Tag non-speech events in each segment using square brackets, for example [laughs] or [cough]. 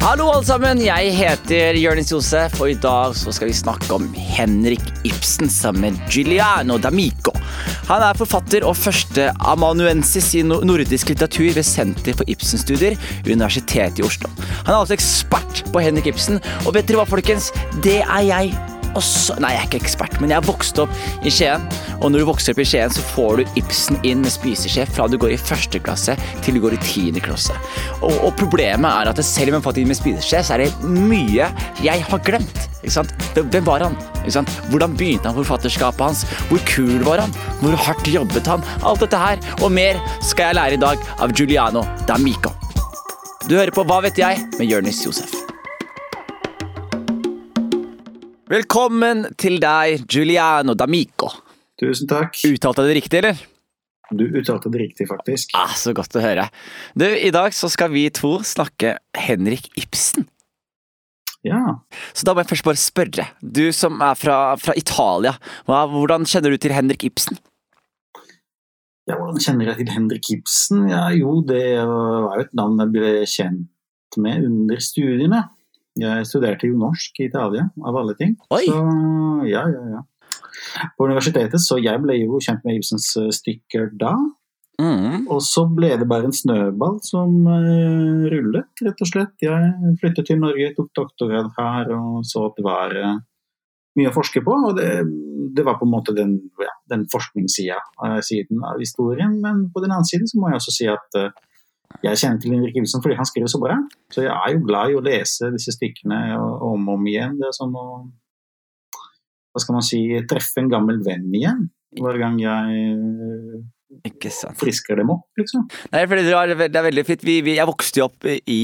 Hallo alle sammen, jeg heter Jonis Josef, og i dag så skal vi snakke om Henrik Ibsen sammen med Giuliano D'Amico. Han er forfatter og første amanuensis i nordisk litteratur ved Senter for Ibsen-studier ved Universitetet i Oslo. Han er altså ekspert på Henrik Ibsen, og vet dere hva, folkens? Det er jeg også Nei, jeg er ikke ekspert, men jeg har vokst opp i Skien. Og når du vokser opp i Skien, så får du Ibsen inn med spiseskje fra du går i første klasse til du går i tiende klasse. Og, og, problemet er at selv om jeg har fått inn med spiseskje, så er det mye jeg har glemt. Ikke sant? Hvem var han? Ikke sant? Hvordan begynte han forfatterskapet hans? Hvor kul var han? Hvor hardt jobbet han? Alt dette her og mer skal jeg lære i dag av Giuliano D'Amico. Du hører på Hva vet jeg? med Jonis Josef. Velkommen til deg, Giuliano D'Amico. Tusen takk. Uttalte jeg det riktig, eller? Du uttalte det riktig, faktisk. Ah, så godt å høre. Du, I dag så skal vi to snakke Henrik Ibsen. Ja. Så da må jeg først bare spørre. Du som er fra, fra Italia, hvordan kjenner du til Henrik Ibsen? Ja, hvordan kjenner jeg til Henrik Ibsen? Ja, jo, det var jo et navn jeg ble kjent med under studiene. Jeg studerte jo norsk i Italia, av alle ting. Oi. Så ja, ja, ja. På universitetet, så jeg ble jo kjent med Ibsens eh, stykker da. Mm. Og så ble det bare en snøball som uh, rullet, rett og slett. Jeg flyttet til Norge, tok doktorgrad her og så at det var uh, mye å forske på. Og det, det var på en måte den, ja, den forskningssida uh, av historien. Men på den annen side så må jeg også si at jeg kjenner til Henrik Ibsen fordi han skriver så bra. Så jeg er jo glad i å lese disse stykkene om og om igjen. Det er som å hva skal man si, treffe en gammel venn igjen hver gang jeg sant. frisker dem opp, liksom. Nei, for det er, det er veldig fint. Vi, vi, jeg vokste jo opp i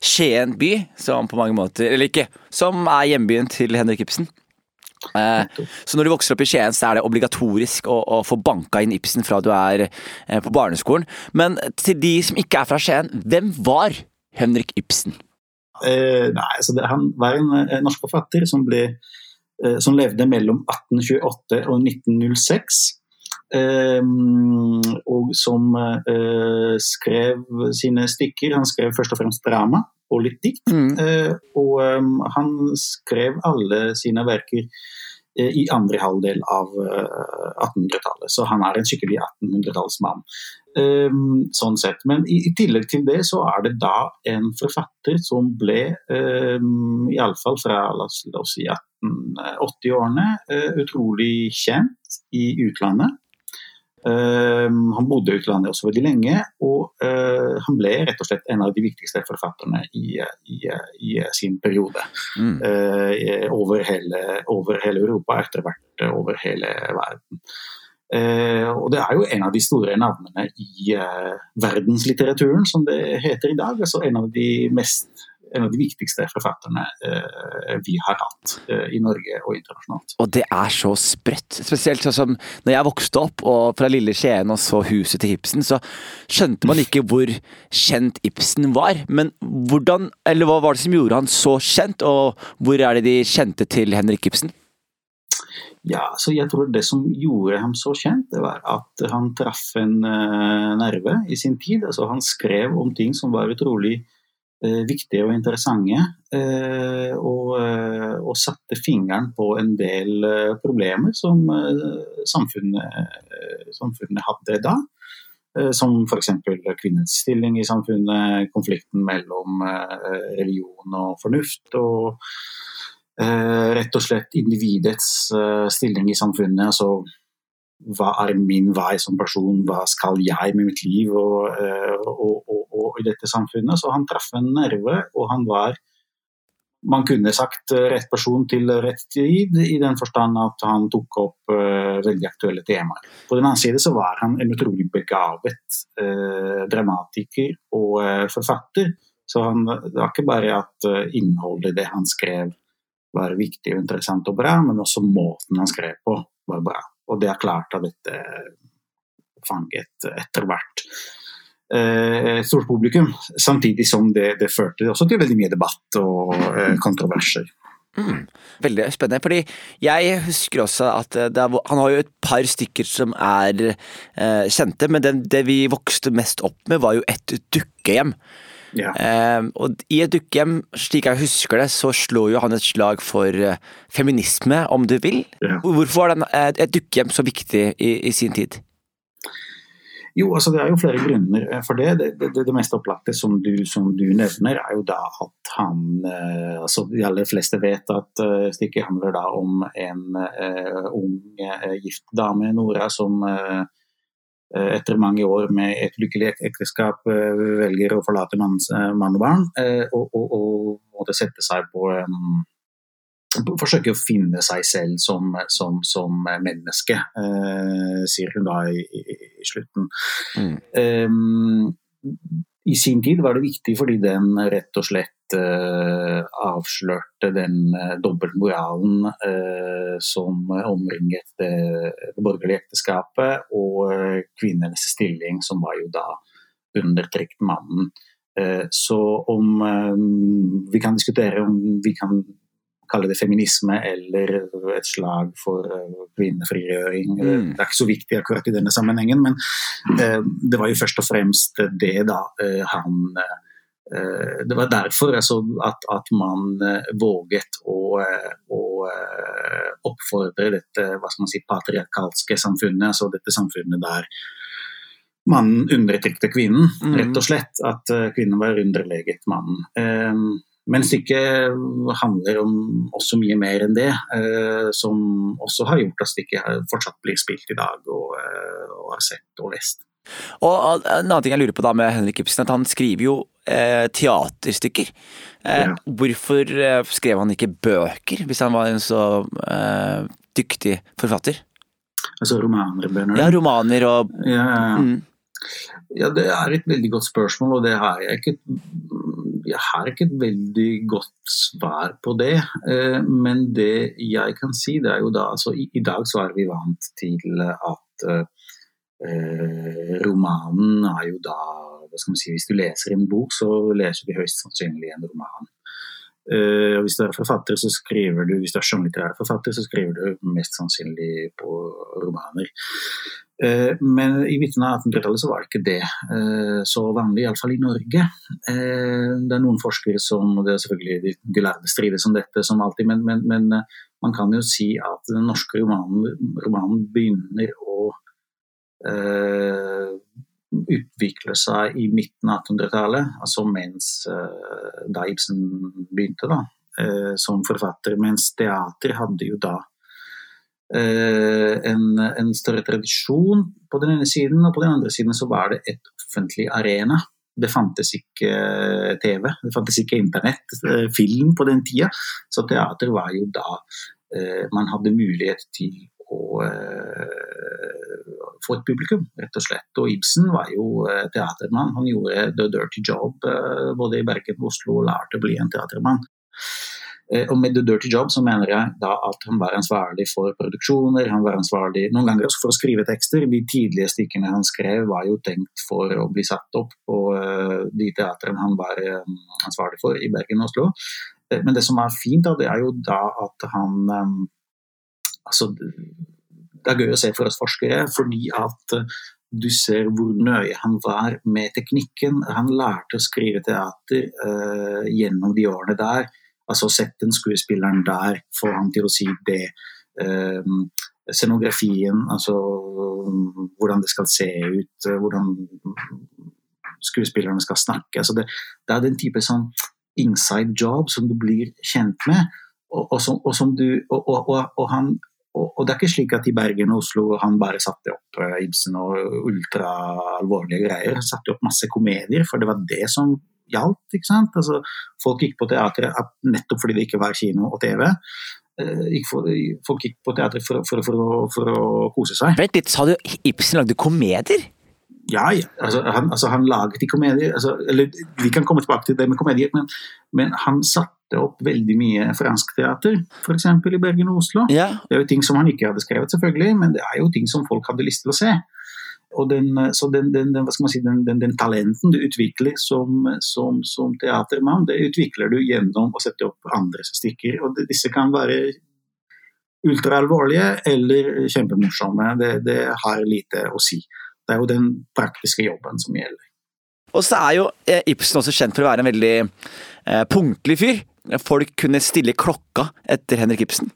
Skien by, som på mange måter Eller ikke, som er hjembyen til Henrik Ibsen. Eh, så når du vokser opp i Skien, så er det obligatorisk å, å få banka inn Ibsen fra du er eh, på barneskolen. Men til de som ikke er fra Skien, hvem var Henrik Ibsen? Eh, nei, så det, Han var en, en norsk forfatter som, ble, eh, som, levde mellom 1828 og 1906. Eh, og som eh, skrev sine stykker. Han skrev først og fremst drama og litt dikt. Mm. og han skrev alle sine verker i andre halvdel av 1800-tallet. Så han er en skikkelig 1800-tallsmann. Um, sånn sett. Men i, tillegg til det så er det da en forfatter som ble, iallfall fra la oss, si 1880-årene, uh, utrolig kjent i utlandet. Um, han bodde i utlandet også veldig lenge, og uh, han ble rett og slett en av de viktigste forfatterne i, i, i sin periode. Mm. Uh, over, hele, over, hele, Europa, etter hvert over hele verden. Og det er jo en av de store navnene i verdenslitteraturen, som det heter i dag. altså En av de mest en av de viktigste forfatterne eh, vi har hatt eh, i Norge og internasjonalt. Og det er så sprøtt. Spesielt sånn som når jeg vokste opp og fra lille Skien og så huset til Ibsen, så skjønte man ikke hvor kjent Ibsen var. Men hvordan, eller hva var det som gjorde han så kjent, og hvor er det de kjente til Henrik Ibsen? Ja, så jeg tror Det som gjorde ham så kjent, det var at han traff en uh, nerve i sin tid. Altså, han skrev om ting som var utrolig Eh, viktige og interessante. Eh, og, eh, og, satte fingeren på en del problemer som samfunnet, samfunnet hadde da. Som f.eks. kvinnens stilling i samfunnet, konflikten mellom religion og fornuft. og rett og slett individets stilling i samfunnet. altså hva er min vei som person, hva skal jeg med mitt liv og, og, og, og i dette samfunnet. Så han traff en nerve, og han var man kunne sagt rett person til rett tid, i den forstand at han tok opp uh, veldig aktuelle temaer. På den annen side så var han en utrolig begavet uh, dramatiker og uh, forfatter. Så han, det var ikke bare at innholdet i det han skrev var viktig og interessant og bra, men også måten han skrev på var bra. Og det er klart at dette fanget etter hvert et stort publikum. Samtidig som det, det, førte også til veldig mye debatt og eh, kontroverser. Mm. Veldig spennende, fordi jeg husker også at er, han har jo et par stykker som er eh, kjente, men den, det vi vokste mest opp med var jo et dukkehjem. Ja. Eh, og i et dukkehjem, slik jeg husker det, så slår jo han et slag for uh, feminisme, om du vil. Ja. Hvorfor var den, et, dukkehjem så viktig i, i sin tid? Jo, altså Det er jo flere grunner for det. Det, det, det mest opplagte som du, som du, nevner, er jo da at han eh, altså De aller fleste vet at stykket handler da om en uh, ung uh, gift dame, Nora, som uh, etter mange år med et lykkelig ekteskap velger å forlate mann og barn og, og, og, måtte sette seg på um, forsøke å finne seg selv som, som, som menneske, uh, sier hun da i, i, i slutten. Mm. Um, I sin tid var det viktig fordi den rett og slett eh, avslørte den eh, dobbeltmoralen eh, som omringet det, det borgerlige ekteskapet, og eh, kvinnenes stilling, som var jo da undertrykt mannen. Så om vi kan diskutere om vi kan kalle det feminisme eller et slag for eh, kvinnefrigjøring. Mm. Det er ikke så viktig akkurat i denne sammenhengen, men eh, det var jo først og fremst det da eh, han det var derfor altså, at, at, man våget å, å, oppfordre dette hva skal man si, patriarkalske samfunnet, altså dette samfunnet der mannen undertrykte kvinnen, mm. rett og slett. At kvinnen var underleget mannen. Men stykket handler om også mye mer enn det, eh, som også har gjort at stykket fortsatt blir spilt i dag og, eh, og har sett og lest. Og En annen ting jeg lurer på da med Henrik Ibsen, at han skriver jo eh, teaterstykker. Eh, ja. Hvorfor eh, skrev han ikke bøker, hvis han var en så eh, dyktig forfatter? Altså romaner, Bønder. Ja, romaner og ja, ja. Mm. ja, det er et veldig godt spørsmål, og det har jeg ikke jeg har ikke et veldig godt svar på det. Eh, men det jeg kan si, det er jo da altså i, dag så er vi vant til at eh, romanen er jo da hva skal man si, Hvis du leser en bok, så leser du høyst sannsynlig en roman. Uh, hvis du er forfatter, så skriver du hvis du er forfatter, så skriver du mest sannsynlig på romaner. Uh, men i midten av 1800-tallet så var det ikke det uh, så vanlig, iallfall i Norge. det er noen forskere som det er selvfølgelig de, de lærde strides om dette som alltid, men, men, men man kan jo si at den norske romanen, romanen begynner å utvikle seg i midten av 1800-tallet, altså mens uh, da Ibsen begynte da, uh, som forfatter. Mens teater hadde jo da uh, en, en, større tradisjon på den ene siden, og på den andre siden så var det et offentlig arena. Det fantes ikke TV, det fantes ikke internett, film på den tida. Så teater var jo da man hadde mulighet til å få et publikum, rett og slett. Og Ibsen var jo eh, teatermann. Han gjorde the dirty job eh, både i Bergen Oslo og lærte å bli en teatermann. Eh, og med The Dirty Job så mener jeg da at han var ansvarlig for produksjoner, han var ansvarlig noen ganger også for å skrive tekster. De tidlige stykkene han skrev var jo tenkt for å bli satt opp på de teatrene han var ansvarlig for i Bergen og Oslo. Men det som er fint, da, det er jo da at han altså det er gøy å se for oss forskere, fordi at eh, du ser hvor nøye han var med teknikken. Han lærte å skrive teater uh, gjennom de årene der. Altså sett den skuespilleren der, få han til å si det. Um, scenografien, altså hvordan det skal se ut, hvordan skuespillerne skal snakke. Altså det, det, er den type sånn inside job som du blir kjent med. Og, og, som, og, som du, han og, det er ikke slik at i Bergen og Oslo han bare satte opp uh, Ibsen og ultraalvorlige greier. Han satte opp masse komedier, for det var det som gjaldt. ikke sant? Altså, folk gikk på teatret nettopp fordi det ikke var kino og TV. For, folk gikk på teatret for, for, for, for, å kose seg. Vent litt, sa du Ibsen lagde komedier? Ja, ja. Altså, han, altså, han laget de komedier. Altså, eller, vi kan komme tilbake til det med komedier, men, men han satt satte opp veldig mye fransk teater, f.eks. i Bergen og Oslo. Ja. Det er jo ting som han ikke hadde skrevet, selvfølgelig, men det er jo ting som folk hadde lyst til å se. Og den, så den, den, den, si, den talenten du utvikler som, som, som, teatermann, det utvikler du gjennom å sette opp andres stykker. Og disse kan være ultraalvorlige eller kjempemorsomme. Det, det har lite å si. Det er jo den praktiske jobben som gjelder. Og så er jo eh, Ibsen også kjent for å være en veldig eh, punktlig fyr. Folk kunne stille klokka etter Henrik Ibsen.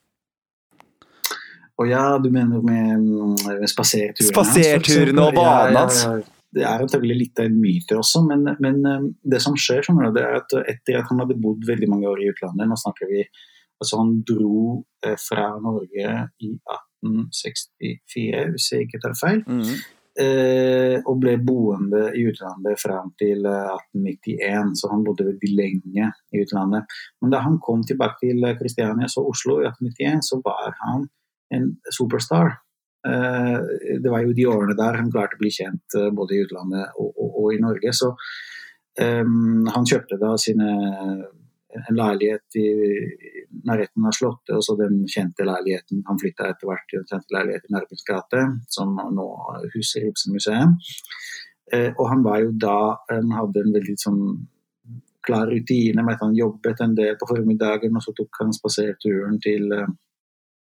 Og ja, du mener med, med spaserturene Spaserturene og vanene hans. Ja. Det er antagelig litt av en myte også, men, men um, det som skjer, sånn, det er at etter at han hadde bodd veldig mange år i utlandet Nå snakker vi Altså, han dro eh, fra Norge i 1864, hvis jeg ikke tar feil. Mm. Eh, og ble boende i utlandet fram til 1891, så han bodde veldig lenge i utlandet. Men da han kom tilbake til Kristiania, så Oslo, i 1891, så var han en superstar. Eh, det var jo de årene der han klarte å bli kjent eh, både i utlandet og, og, og i Norge. Så um, han kjøpte da sine, en leilighet i nærheten av Slottet, og så den kjente leiligheten. Han flytta etter hvert til den kjente leiligheten i Nærbys gate, som nå huser Ibsen-museet. Uh, og han var jo da Han hadde en veldig sånn klar rutine med at han jobbet en del på formiddagen, og så tok han spaserturen til,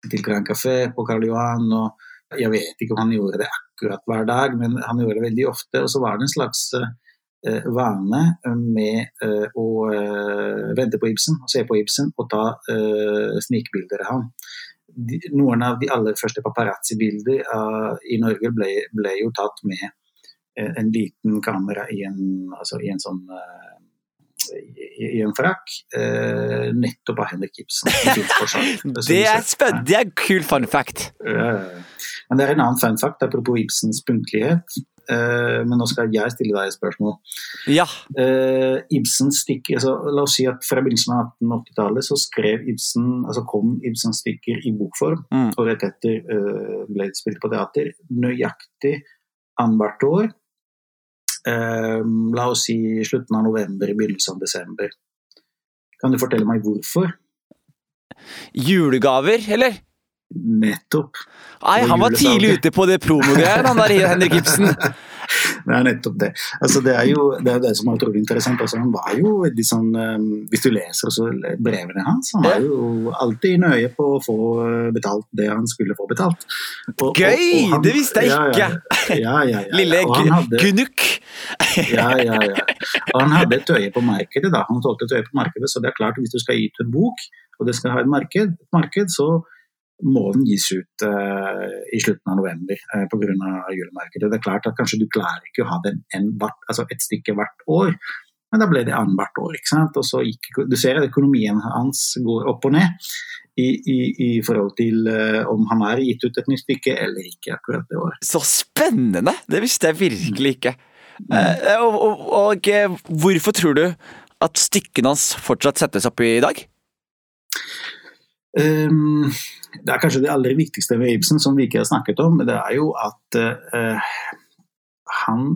til Grand Café på Karl Johan. og jeg vet ikke om han gjorde det akkurat hver dag, men han gjorde det veldig ofte. Og så var det en slags uh, vane med uh, å uh, vente på Ibsen, se på Ibsen og ta snikbilder av ham. De, noen av de aller første paparazzi-bilder i Norge ble, ble, jo tatt med en liten kamera i en, altså i en sånn i en frakk, eh, nettopp av Henrik Ibsen. det er spennende, [laughs] det er kul fun fact. Uh, men det er en annen fun fact, apropos Ibsens punktlighet. Uh, men nå skal jeg stille deg et spørsmål. Ja. Uh, Ibsens stykke, altså, La oss si at fra begynnelsen av 1880-tallet så skrev Ibsen, altså kom Ibsens stykker i bokform, mm. og rett etter uh, ble det spilt på teater. Nøyaktig annethvert år. La oss si slutten av november, begynnelsen av desember. Kan du fortelle meg hvorfor? Julegaver, eller? Nettopp. Nei, han var tidlig ute på det promogreiet, han der Henrik Ibsen. [laughs] det er nettopp det. Altså, det er jo det, er det som er utrolig interessant. Altså, han var jo veldig sånn um, Hvis du leser også brevene hans, han var jo alltid nøye på å få betalt det han skulle få betalt. Og, Gøy! Og, og han, det visste jeg ikke! Ja, ja, ja, Lille Gunuk. Ja, ja, ja. Og han hadde et øye på markedet, da. Han tålte et øye på markedet, så det er klart hvis du skal gi ut en bok, og det skal ha et marked, et marked så må den gis ut uh, i slutten av november uh, pga. julemarkedet. Det er klart at kanskje du klarer ikke å ha den en, altså et stykke hvert år, men da ble det annethvert år. ikke sant? Og så gikk, Du ser at økonomien hans går opp og ned i, i, i forhold til uh, om han har gitt ut et nytt stykke eller ikke akkurat det året. Så spennende! Det visste jeg virkelig ikke. Mm. og, og, og hvorfor tror du at stykkene hans fortsatt settes opp i dag? Um, det er kanskje det aller viktigste ved Ibsen, som vi ikke har snakket om. Det er jo at uh, han,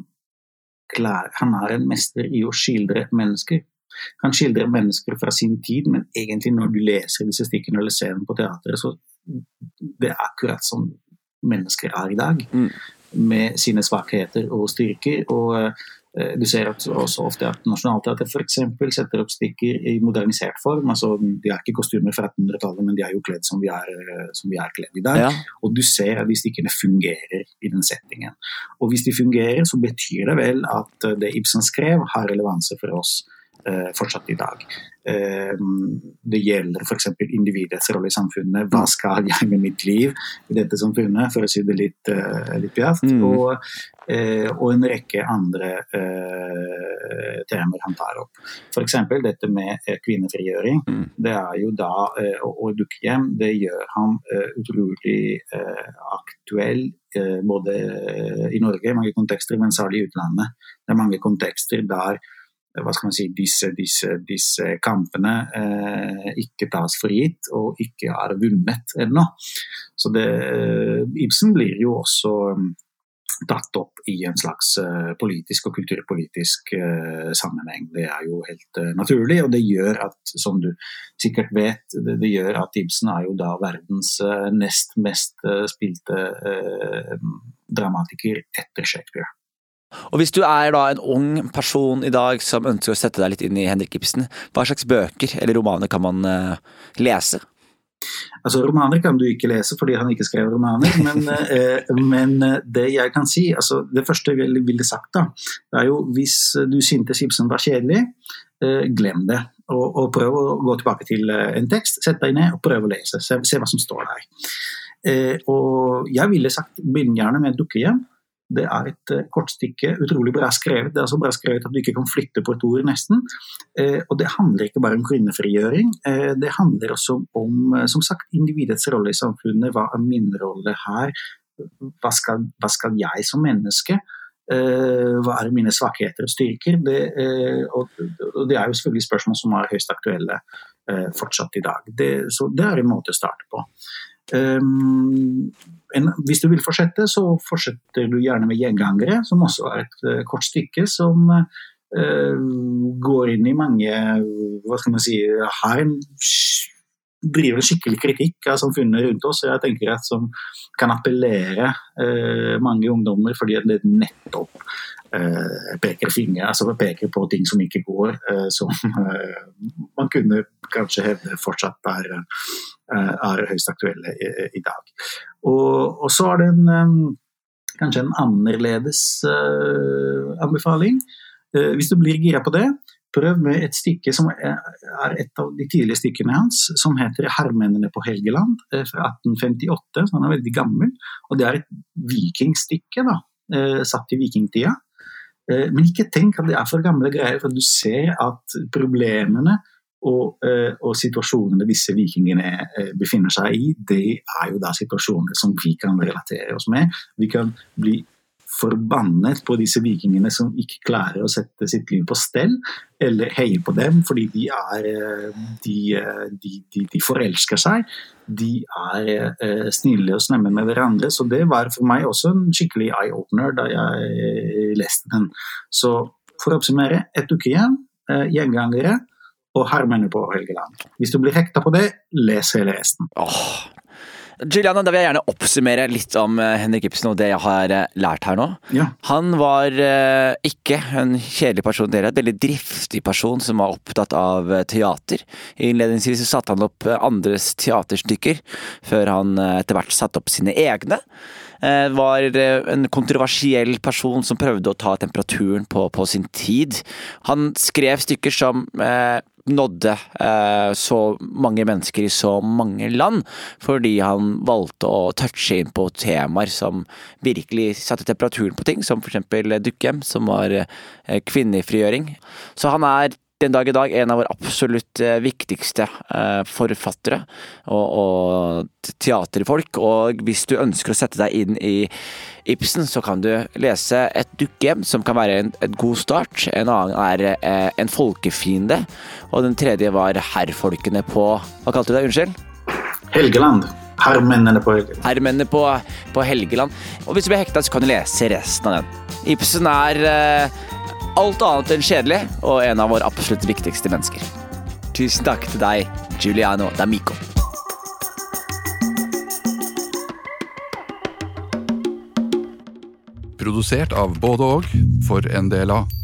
klar, han er en mester i å skildre mennesker. Han skildrer mennesker fra sin tid, men egentlig når du leser disse stykkene eller ser dem på teatret, så det er akkurat som mennesker er i dag. Mm. Med sine svakheter og styrker. og Eh, du ser også ofte at Nationaltheatret f.eks. setter opp stikker i modernisert form. altså De har ikke kostymer fra 1800-tallet, men de er jo kledd som vi er, eh, som vi er kledd i dag. Ja. Og du ser at de stikkene fungerer i den settingen. Og hvis de fungerer, så betyr det vel at det Ibsen skrev, har relevanse for oss fortsatt i dag. Eh, det gjelder f.eks. individets rolle i samfunnet. Hva skal jeg med mitt liv i dette samfunnet, for å si det litt, eh, litt pjaft. Mm. Og, eh, og, en rekke andre eh, temaer han tar opp. F.eks. dette med eh, kvinnefrigjøring. Mm. Det er jo da å, å dukke hjem, det gjør han utrolig aktuell både i Norge, i mange kontekster, men særlig i utlandet. Det er mange kontekster der hva skal man si, disse, disse, disse kampene eh, ikke tas for gitt og ikke er vunnet ennå. Så det, eh, Ibsen blir jo også mm, tatt opp i en slags politisk og kulturpolitisk eh, sammenheng. Det er jo helt eh, naturlig, og det gjør at, som du sikkert vet, det, det gjør at Ibsen er jo da verdens nest mest spilte dramatiker etter Shakespeare. Og Hvis du er da en ung person i dag som ønsker å sette deg litt inn i Henrik Ibsen, hva slags bøker eller romaner kan man uh, lese? Altså, Romaner kan du ikke lese fordi han ikke skrev romaner, men, [laughs] eh, men eh, det jeg kan si altså Det første jeg ville sagt, da, det er jo hvis du syntes Ibsen var kjedelig, eh, glem det. Og, og, prøv å gå tilbake til eh, en tekst, sett deg ned og prøv å lese. Se, se hva som står der. Eh, og jeg ville sagt begynn gjerne med dukkehjem. Det er et uh, kortstykke, utrolig bra skrevet. Det er så bra skrevet at du ikke kan flytte på et ord, nesten. Uh, og det handler ikke bare om kvinnefrigjøring. Uh, det handler også om som sagt, individets rolle i samfunnet. Hva er min rolle her? Hva skal, hva skal jeg som menneske? hva er mine svakheter og styrker? Det, og det er jo selvfølgelig spørsmål som er høyst aktuelle fortsatt i dag. Det, så det er en måte å starte på. Um, en, hvis du vil fortsette, så fortsetter du gjerne med gjengangere, som også er et uh, kort stykke som uh, går inn i mange Hva skal man si Har en driver en skikkelig kritikk av samfunnet rundt oss. Jeg tenker at Som kan appellere uh, mange ungdommer, fordi det nettopp peker finger, altså peker på ting som ikke går, uh, som man kunne kanskje hevde fortsatt er Eh, er høyst aktuelle i, i dag. Og, og, så er det en, eh, kanskje en annerledes anbefaling. Hvis du blir gira på det, prøv med et stykke som er et av de tidlige stykkene hans, som heter 'Hermennene på Helgeland' fra 1858. så Han er veldig gammel. og Det er et vikingstykke, da, satt i vikingtida. Men ikke tenk at det er for gamle greier, for du ser at problemene og, eh, og, situasjonene disse vikingene eh, befinner seg i, det er jo da situasjoner som vi kan relatere oss med. Vi kan bli forbannet på disse vikingene som ikke klarer å sette sitt liv på stell, eller heie på dem fordi de, er, De, de, de, de forelsker seg. De er snille og snemme med hverandre. Så det var for meg også en skikkelig eye-opener da jeg leste den. Så for å oppsummere, et uke igjen, gjengangere og hermene på Helgeland. Hvis du blir hekta på det, les hele resten. Oh. Juliana, da vil jeg gjerne oppsummere litt om eh, Henrik Ibsen og det jeg har eh, lært her nå. Ja. Han var eh, ikke en kjedelig person, er en veldig driftig person som var opptatt av teater. Innledningsvis satte han opp andres teaterstykker, før han etter hvert satte opp sine egne. Var en kontroversiell person som prøvde å ta temperaturen på, på sin tid. Han skrev stykker som nådde eh, så mange mennesker i så mange land, fordi han valgte å touche inn på temaer som virkelig satte temperaturen på ting, som f.eks. Dukkehjem, som var eh, kvinnefrigjøring. Så han er den dag i dag en av våre absolutt eh, viktigste eh, forfattere og, og teaterfolk. Og hvis du ønsker å sette deg inn i Ibsen, så kan du lese Et dukkehjem, som kan være en, en god start. En annen er eh, En folkefiende. Og den tredje var Herrfolkene på Hva kalte du det? Unnskyld? Helgeland. Herrmennene på Helgeland. Herrmennene på, på, Helgeland. Og hvis du blir hekta, så kan du lese resten av den. Ibsen er eh, alt annet enn kjedelig, og en av våre absolutt viktigste mennesker. Tusen takk til deg, Giuliano D'Amico. Produsert av både og for en del av